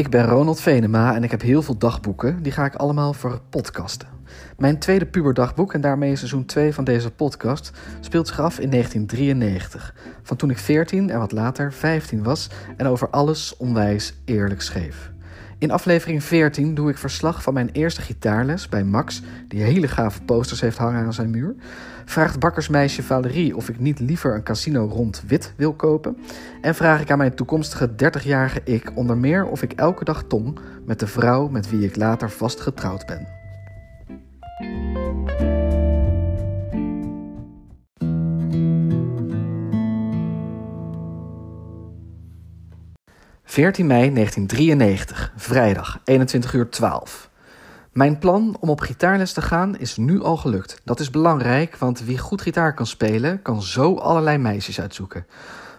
Ik ben Ronald Venema en ik heb heel veel dagboeken. Die ga ik allemaal voor podcasten. Mijn tweede puberdagboek, en daarmee seizoen 2 van deze podcast, speelt zich af in 1993. Van toen ik 14 en wat later 15 was en over alles onwijs eerlijk schreef. In aflevering 14 doe ik verslag van mijn eerste gitaarles bij Max, die hele gave posters heeft hangen aan zijn muur. Vraagt bakkersmeisje Valerie of ik niet liever een casino rond wit wil kopen. En vraag ik aan mijn toekomstige 30-jarige ik onder meer of ik elke dag tong met de vrouw met wie ik later vast getrouwd ben. 14 mei 1993, vrijdag, 21 uur 12. Mijn plan om op gitaarles te gaan is nu al gelukt. Dat is belangrijk, want wie goed gitaar kan spelen, kan zo allerlei meisjes uitzoeken.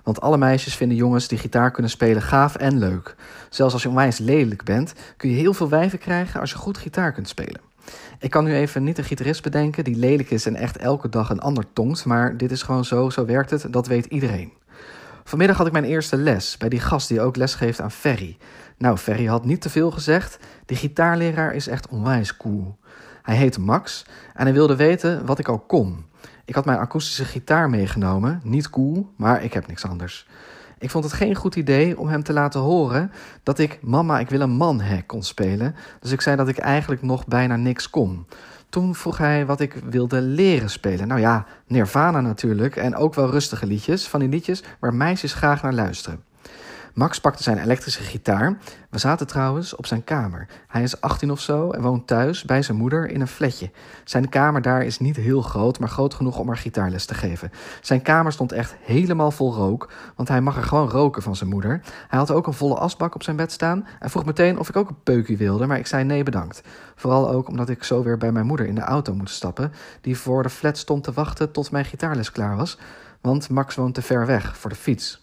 Want alle meisjes vinden jongens die gitaar kunnen spelen gaaf en leuk. Zelfs als je onwijs lelijk bent, kun je heel veel wijven krijgen als je goed gitaar kunt spelen. Ik kan nu even niet een gitarist bedenken die lelijk is en echt elke dag een ander tongt, maar dit is gewoon zo, zo werkt het, dat weet iedereen. Vanmiddag had ik mijn eerste les bij die gast die ook les geeft aan Ferry. Nou, Ferry had niet te veel gezegd. Die gitaarleraar is echt onwijs cool. Hij heet Max en hij wilde weten wat ik al kon. Ik had mijn akoestische gitaar meegenomen. Niet cool, maar ik heb niks anders. Ik vond het geen goed idee om hem te laten horen dat ik Mama, ik wil een man hack kon spelen. Dus ik zei dat ik eigenlijk nog bijna niks kon. Toen vroeg hij wat ik wilde leren spelen. Nou ja, Nirvana natuurlijk en ook wel rustige liedjes, van die liedjes waar meisjes graag naar luisteren. Max pakte zijn elektrische gitaar. We zaten trouwens op zijn kamer. Hij is 18 of zo en woont thuis bij zijn moeder in een flatje. Zijn kamer daar is niet heel groot, maar groot genoeg om haar gitaarles te geven. Zijn kamer stond echt helemaal vol rook, want hij mag er gewoon roken van zijn moeder. Hij had ook een volle asbak op zijn bed staan en vroeg meteen of ik ook een peukje wilde, maar ik zei nee bedankt. Vooral ook omdat ik zo weer bij mijn moeder in de auto moest stappen, die voor de flat stond te wachten tot mijn gitaarles klaar was. Want Max woont te ver weg voor de fiets.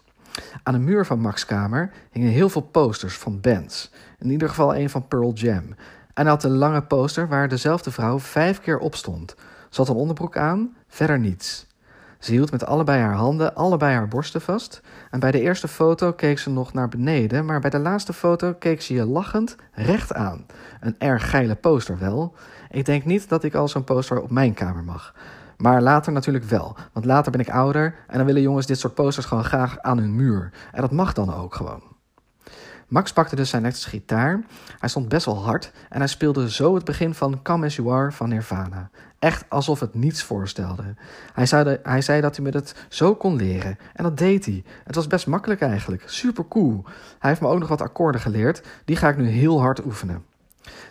Aan de muur van Max' kamer hingen heel veel posters van bands. In ieder geval een van Pearl Jam. En hij had een lange poster waar dezelfde vrouw vijf keer op stond. Ze had een onderbroek aan, verder niets. Ze hield met allebei haar handen allebei haar borsten vast. En bij de eerste foto keek ze nog naar beneden, maar bij de laatste foto keek ze je lachend recht aan. Een erg geile poster wel. Ik denk niet dat ik al zo'n poster op mijn kamer mag. Maar later natuurlijk wel. Want later ben ik ouder en dan willen jongens dit soort posters gewoon graag aan hun muur. En dat mag dan ook gewoon. Max pakte dus zijn elektrische gitaar. Hij stond best wel hard en hij speelde zo het begin van Come As You Are van Nirvana. Echt alsof het niets voorstelde. Hij zei, hij zei dat hij me het zo kon leren. En dat deed hij. Het was best makkelijk eigenlijk. Super cool. Hij heeft me ook nog wat akkoorden geleerd. Die ga ik nu heel hard oefenen.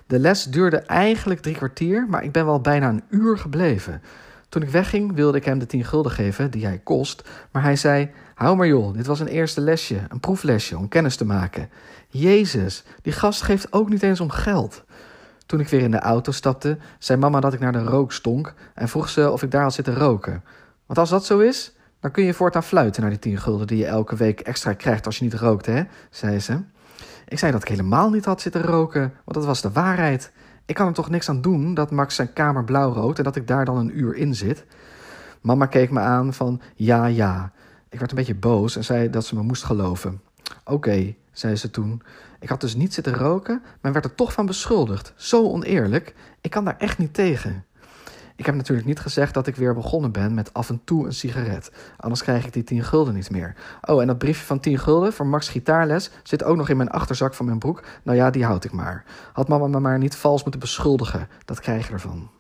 De les duurde eigenlijk drie kwartier, maar ik ben wel bijna een uur gebleven. Toen ik wegging wilde ik hem de 10 gulden geven die hij kost, maar hij zei: Hou maar joh, dit was een eerste lesje, een proeflesje om kennis te maken. Jezus, die gast geeft ook niet eens om geld. Toen ik weer in de auto stapte, zei mama dat ik naar de rook stonk en vroeg ze of ik daar had zitten roken. Want als dat zo is, dan kun je voortaan fluiten naar die 10 gulden die je elke week extra krijgt als je niet rookt, hè? zei ze. Ik zei dat ik helemaal niet had zitten roken, want dat was de waarheid. Ik kan er toch niks aan doen dat Max zijn kamer blauw en dat ik daar dan een uur in zit. Mama keek me aan van ja, ja. Ik werd een beetje boos en zei dat ze me moest geloven. Oké, zei ze toen. Ik had dus niet zitten roken, maar werd er toch van beschuldigd. Zo oneerlijk. Ik kan daar echt niet tegen. Ik heb natuurlijk niet gezegd dat ik weer begonnen ben met af en toe een sigaret. Anders krijg ik die 10 gulden niet meer. Oh, en dat briefje van 10 gulden voor Max gitaarles zit ook nog in mijn achterzak van mijn broek. Nou ja, die houd ik maar. Had mama me maar niet vals moeten beschuldigen. Dat krijg je ervan.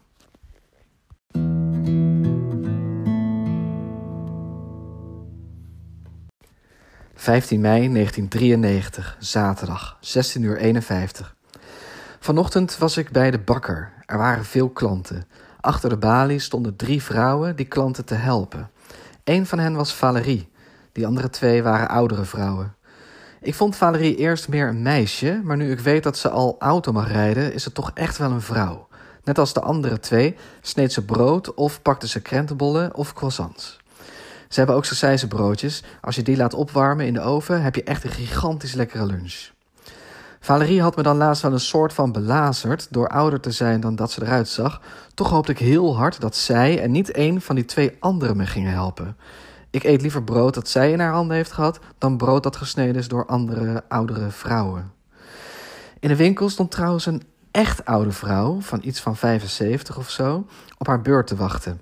...15 mei 1993, zaterdag, 16 uur 51. Vanochtend was ik bij de bakker. Er waren veel klanten. Achter de balie stonden drie vrouwen die klanten te helpen. Een van hen was Valerie, die andere twee waren oudere vrouwen. Ik vond Valerie eerst meer een meisje, maar nu ik weet dat ze al auto mag rijden, is het toch echt wel een vrouw. Net als de andere twee sneed ze brood of pakte ze krentenbollen of croissants. Ze hebben ook broodjes. Als je die laat opwarmen in de oven, heb je echt een gigantisch lekkere lunch. Valerie had me dan laatst wel een soort van belazerd door ouder te zijn dan dat ze eruit zag. Toch hoopte ik heel hard dat zij en niet één van die twee anderen me gingen helpen. Ik eet liever brood dat zij in haar handen heeft gehad dan brood dat gesneden is door andere oudere vrouwen. In de winkel stond trouwens een echt oude vrouw van iets van 75 of zo op haar beurt te wachten.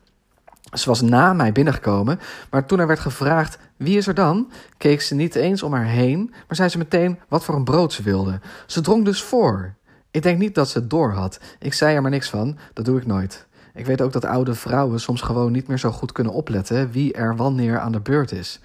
Ze was na mij binnengekomen, maar toen er werd gevraagd wie is er dan, keek ze niet eens om haar heen, maar zei ze meteen wat voor een brood ze wilde. Ze drong dus voor. Ik denk niet dat ze het door had. Ik zei er maar niks van, dat doe ik nooit. Ik weet ook dat oude vrouwen soms gewoon niet meer zo goed kunnen opletten wie er wanneer aan de beurt is.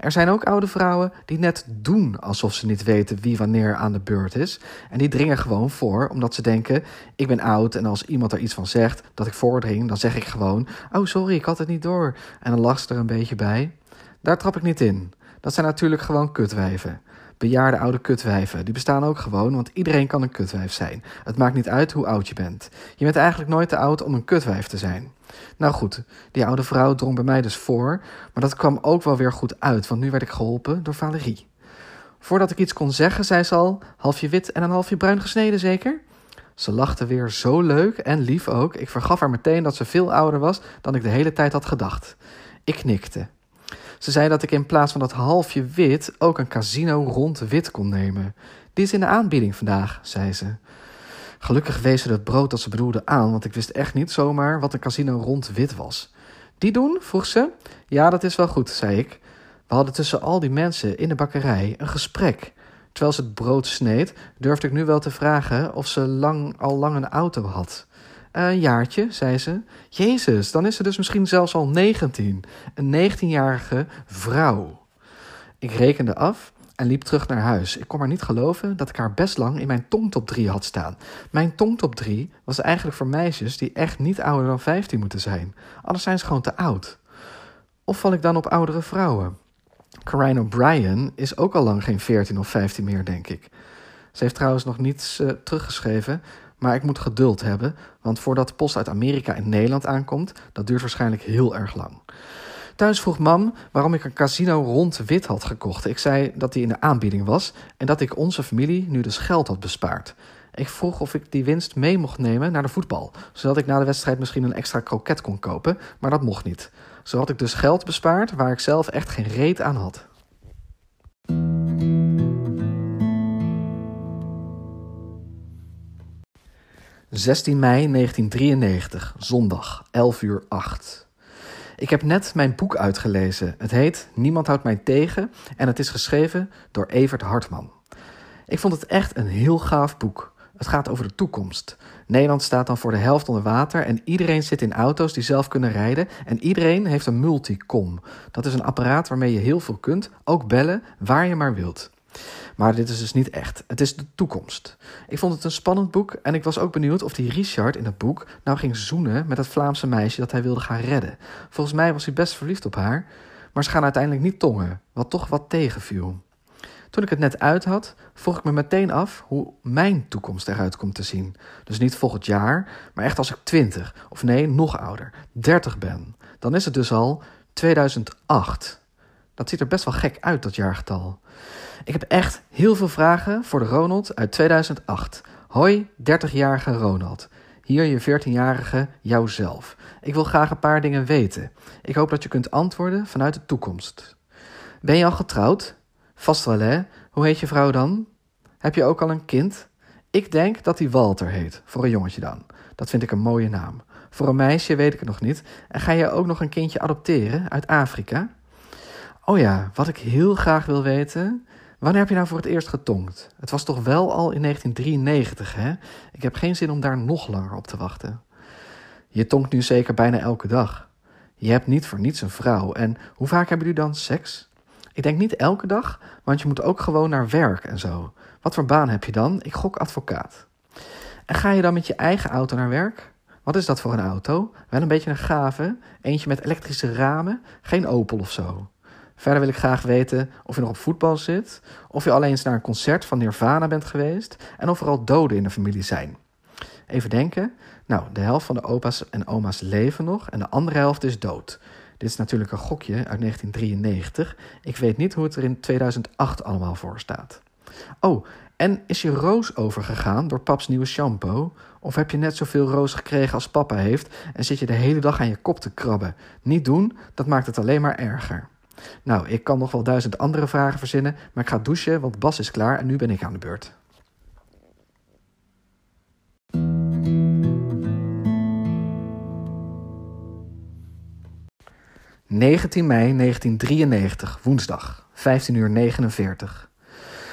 Er zijn ook oude vrouwen die net doen alsof ze niet weten wie wanneer aan de beurt is. En die dringen gewoon voor, omdat ze denken: ik ben oud en als iemand er iets van zegt dat ik voordring, dan zeg ik gewoon: oh sorry, ik had het niet door. En dan lacht ze er een beetje bij. Daar trap ik niet in. Dat zijn natuurlijk gewoon kutwijven. Bejaarde oude kutwijven, die bestaan ook gewoon, want iedereen kan een kutwijf zijn. Het maakt niet uit hoe oud je bent. Je bent eigenlijk nooit te oud om een kutwijf te zijn. Nou goed, die oude vrouw drong bij mij dus voor, maar dat kwam ook wel weer goed uit, want nu werd ik geholpen door Valerie. Voordat ik iets kon zeggen, zei ze al: halfje wit en een halfje bruin gesneden, zeker? Ze lachte weer zo leuk en lief ook. Ik vergaf haar meteen dat ze veel ouder was dan ik de hele tijd had gedacht. Ik knikte. Ze zei dat ik in plaats van dat halfje wit ook een casino rond wit kon nemen. Die is in de aanbieding vandaag, zei ze. Gelukkig wees ze het brood dat ze bedoelde aan, want ik wist echt niet zomaar wat een casino rond wit was. Die doen? vroeg ze. Ja, dat is wel goed, zei ik. We hadden tussen al die mensen in de bakkerij een gesprek. Terwijl ze het brood sneed, durfde ik nu wel te vragen of ze lang, al lang een auto had. Een jaartje, zei ze. Jezus, dan is ze dus misschien zelfs al 19. Een 19-jarige vrouw. Ik rekende af en liep terug naar huis. Ik kon maar niet geloven dat ik haar best lang in mijn tongtop 3 had staan. Mijn tongtop 3 was eigenlijk voor meisjes die echt niet ouder dan 15 moeten zijn. Anders zijn ze gewoon te oud. Of val ik dan op oudere vrouwen? Corinne O'Brien is ook al lang geen 14 of 15 meer, denk ik. Ze heeft trouwens nog niets uh, teruggeschreven, maar ik moet geduld hebben, want voordat de post uit Amerika in Nederland aankomt, dat duurt waarschijnlijk heel erg lang. Thuis vroeg mam waarom ik een casino rond wit had gekocht. Ik zei dat die in de aanbieding was en dat ik onze familie nu dus geld had bespaard. Ik vroeg of ik die winst mee mocht nemen naar de voetbal, zodat ik na de wedstrijd misschien een extra kroket kon kopen, maar dat mocht niet. Zo had ik dus geld bespaard waar ik zelf echt geen reet aan had. 16 mei 1993, zondag, 11 uur 8. Ik heb net mijn boek uitgelezen. Het heet Niemand houdt mij tegen en het is geschreven door Evert Hartman. Ik vond het echt een heel gaaf boek. Het gaat over de toekomst. Nederland staat dan voor de helft onder water en iedereen zit in auto's die zelf kunnen rijden en iedereen heeft een multicom. Dat is een apparaat waarmee je heel veel kunt, ook bellen waar je maar wilt. Maar dit is dus niet echt. Het is de toekomst. Ik vond het een spannend boek en ik was ook benieuwd of die Richard in het boek nou ging zoenen met het Vlaamse meisje dat hij wilde gaan redden. Volgens mij was hij best verliefd op haar, maar ze gaan uiteindelijk niet tongen, wat toch wat tegenviel. Toen ik het net uit had, vroeg ik me meteen af hoe mijn toekomst eruit komt te zien. Dus niet volgend jaar, maar echt als ik 20, of nee, nog ouder, 30 ben. Dan is het dus al 2008. Dat ziet er best wel gek uit, dat jaargetal. Ik heb echt heel veel vragen voor de Ronald uit 2008. Hoi, 30-jarige Ronald. Hier je 14-jarige jouzelf. Ik wil graag een paar dingen weten. Ik hoop dat je kunt antwoorden vanuit de toekomst. Ben je al getrouwd? Vast wel, hè? Hoe heet je vrouw dan? Heb je ook al een kind? Ik denk dat hij Walter heet, voor een jongetje dan. Dat vind ik een mooie naam. Voor een meisje weet ik het nog niet. En ga je ook nog een kindje adopteren uit Afrika? Oh ja, wat ik heel graag wil weten. Wanneer heb je nou voor het eerst getongd? Het was toch wel al in 1993, hè? Ik heb geen zin om daar nog langer op te wachten. Je tongt nu zeker bijna elke dag. Je hebt niet voor niets een vrouw. En hoe vaak hebben jullie dan seks? Ik denk niet elke dag, want je moet ook gewoon naar werk en zo. Wat voor baan heb je dan? Ik gok advocaat. En ga je dan met je eigen auto naar werk? Wat is dat voor een auto? Wel een beetje een gave, eentje met elektrische ramen, geen Opel of zo. Verder wil ik graag weten of je nog op voetbal zit, of je alleen eens naar een concert van Nirvana bent geweest en of er al doden in de familie zijn. Even denken. Nou, de helft van de opa's en oma's leven nog en de andere helft is dood. Dit is natuurlijk een gokje uit 1993. Ik weet niet hoe het er in 2008 allemaal voor staat. Oh, en is je roos overgegaan door paps nieuwe shampoo? Of heb je net zoveel roos gekregen als papa heeft en zit je de hele dag aan je kop te krabben? Niet doen, dat maakt het alleen maar erger. Nou, ik kan nog wel duizend andere vragen verzinnen, maar ik ga douchen, want Bas is klaar en nu ben ik aan de beurt. ...19 mei 1993, woensdag, 15 uur 49.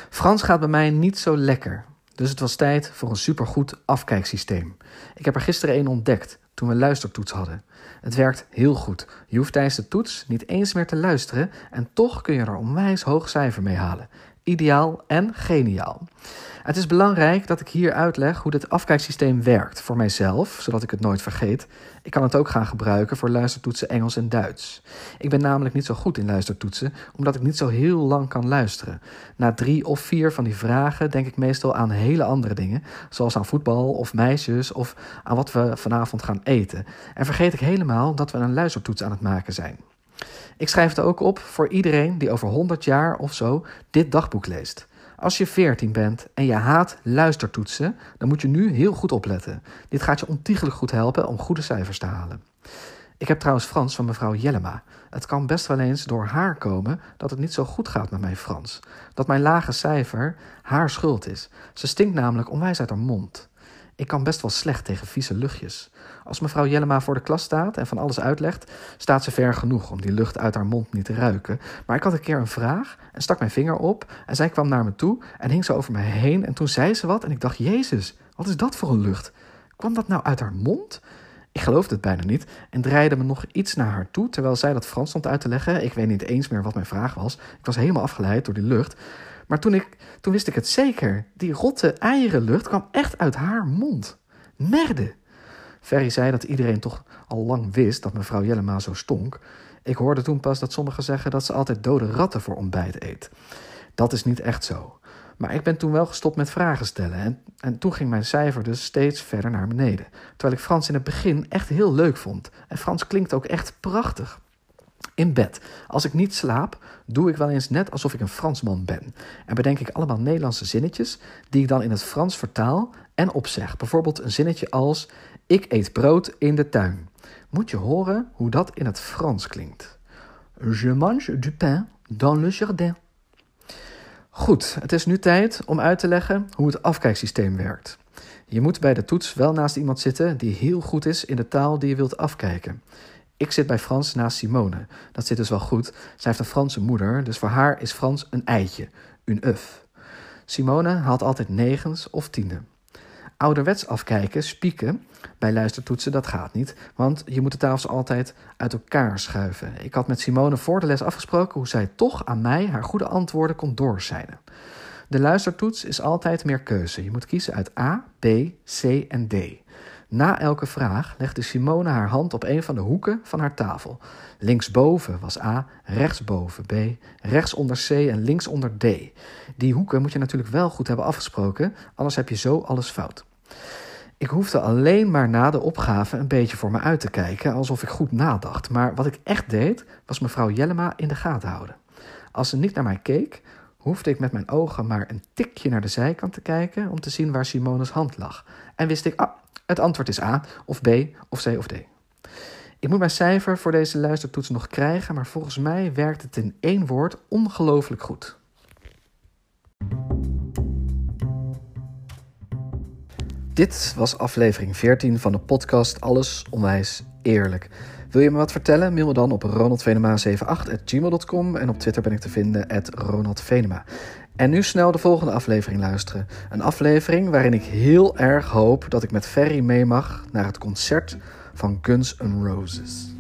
Frans gaat bij mij niet zo lekker, dus het was tijd voor een supergoed afkijksysteem. Ik heb er gisteren een ontdekt, toen we luistertoets hadden. Het werkt heel goed. Je hoeft tijdens de toets niet eens meer te luisteren en toch kun je er onwijs hoog cijfer mee halen. Ideaal en geniaal. Het is belangrijk dat ik hier uitleg hoe dit afkijksysteem werkt voor mijzelf, zodat ik het nooit vergeet. Ik kan het ook gaan gebruiken voor luistertoetsen Engels en Duits. Ik ben namelijk niet zo goed in luistertoetsen, omdat ik niet zo heel lang kan luisteren. Na drie of vier van die vragen denk ik meestal aan hele andere dingen, zoals aan voetbal of meisjes of aan wat we vanavond gaan eten. En vergeet ik helemaal dat we een luistertoets aan het maken zijn. Ik schrijf het ook op voor iedereen die over 100 jaar of zo dit dagboek leest. Als je 14 bent en je haat luistertoetsen, dan moet je nu heel goed opletten. Dit gaat je ontiegelijk goed helpen om goede cijfers te halen. Ik heb trouwens Frans van mevrouw Jellema. Het kan best wel eens door haar komen dat het niet zo goed gaat met mijn Frans. Dat mijn lage cijfer haar schuld is. Ze stinkt namelijk onwijs uit haar mond. Ik kan best wel slecht tegen vieze luchtjes. Als mevrouw Jellema voor de klas staat en van alles uitlegt, staat ze ver genoeg om die lucht uit haar mond niet te ruiken. Maar ik had een keer een vraag en stak mijn vinger op en zij kwam naar me toe en hing zo over me heen. En toen zei ze wat en ik dacht, Jezus, wat is dat voor een lucht? Kwam dat nou uit haar mond? Ik geloofde het bijna niet en draaide me nog iets naar haar toe terwijl zij dat Frans stond uit te leggen. Ik weet niet eens meer wat mijn vraag was. Ik was helemaal afgeleid door die lucht. Maar toen, ik, toen wist ik het zeker. Die rotte eierenlucht kwam echt uit haar mond. Merde. Ferry zei dat iedereen toch al lang wist dat mevrouw Jellema zo stonk. Ik hoorde toen pas dat sommigen zeggen dat ze altijd dode ratten voor ontbijt eet. Dat is niet echt zo. Maar ik ben toen wel gestopt met vragen stellen. En, en toen ging mijn cijfer dus steeds verder naar beneden. Terwijl ik Frans in het begin echt heel leuk vond. En Frans klinkt ook echt prachtig. In bed. Als ik niet slaap, doe ik wel eens net alsof ik een Fransman ben. En bedenk ik allemaal Nederlandse zinnetjes die ik dan in het Frans vertaal en opzeg. Bijvoorbeeld een zinnetje als: Ik eet brood in de tuin. Moet je horen hoe dat in het Frans klinkt. Je mange du pain dans le jardin. Goed, het is nu tijd om uit te leggen hoe het afkijksysteem werkt. Je moet bij de toets wel naast iemand zitten die heel goed is in de taal die je wilt afkijken. Ik zit bij Frans naast Simone. Dat zit dus wel goed. Zij heeft een Franse moeder, dus voor haar is Frans een eitje, een uf. Simone haalt altijd negens of tienen. Ouderwets afkijken, spieken, bij luistertoetsen, dat gaat niet. Want je moet de tafels altijd uit elkaar schuiven. Ik had met Simone voor de les afgesproken hoe zij toch aan mij haar goede antwoorden kon doorzijnen. De luistertoets is altijd meer keuze. Je moet kiezen uit A, B, C en D. Na elke vraag legde Simone haar hand op een van de hoeken van haar tafel. Linksboven was A, rechtsboven B, rechtsonder C en linksonder D. Die hoeken moet je natuurlijk wel goed hebben afgesproken, anders heb je zo alles fout. Ik hoefde alleen maar na de opgave een beetje voor me uit te kijken, alsof ik goed nadacht. Maar wat ik echt deed, was mevrouw Jellema in de gaten houden. Als ze niet naar mij keek, hoefde ik met mijn ogen maar een tikje naar de zijkant te kijken om te zien waar Simone's hand lag. En wist ik, ah, het antwoord is A, of B, of C of D. Ik moet mijn cijfer voor deze luistertoets nog krijgen, maar volgens mij werkt het in één woord ongelooflijk goed. Dit was aflevering 14 van de podcast Alles Onwijs Eerlijk. Wil je me wat vertellen? Mail me dan op ronaldvenema78.gmail.com en op Twitter ben ik te vinden at ronaldvenema. En nu snel de volgende aflevering luisteren. Een aflevering waarin ik heel erg hoop dat ik met Ferry mee mag naar het concert van Guns N' Roses.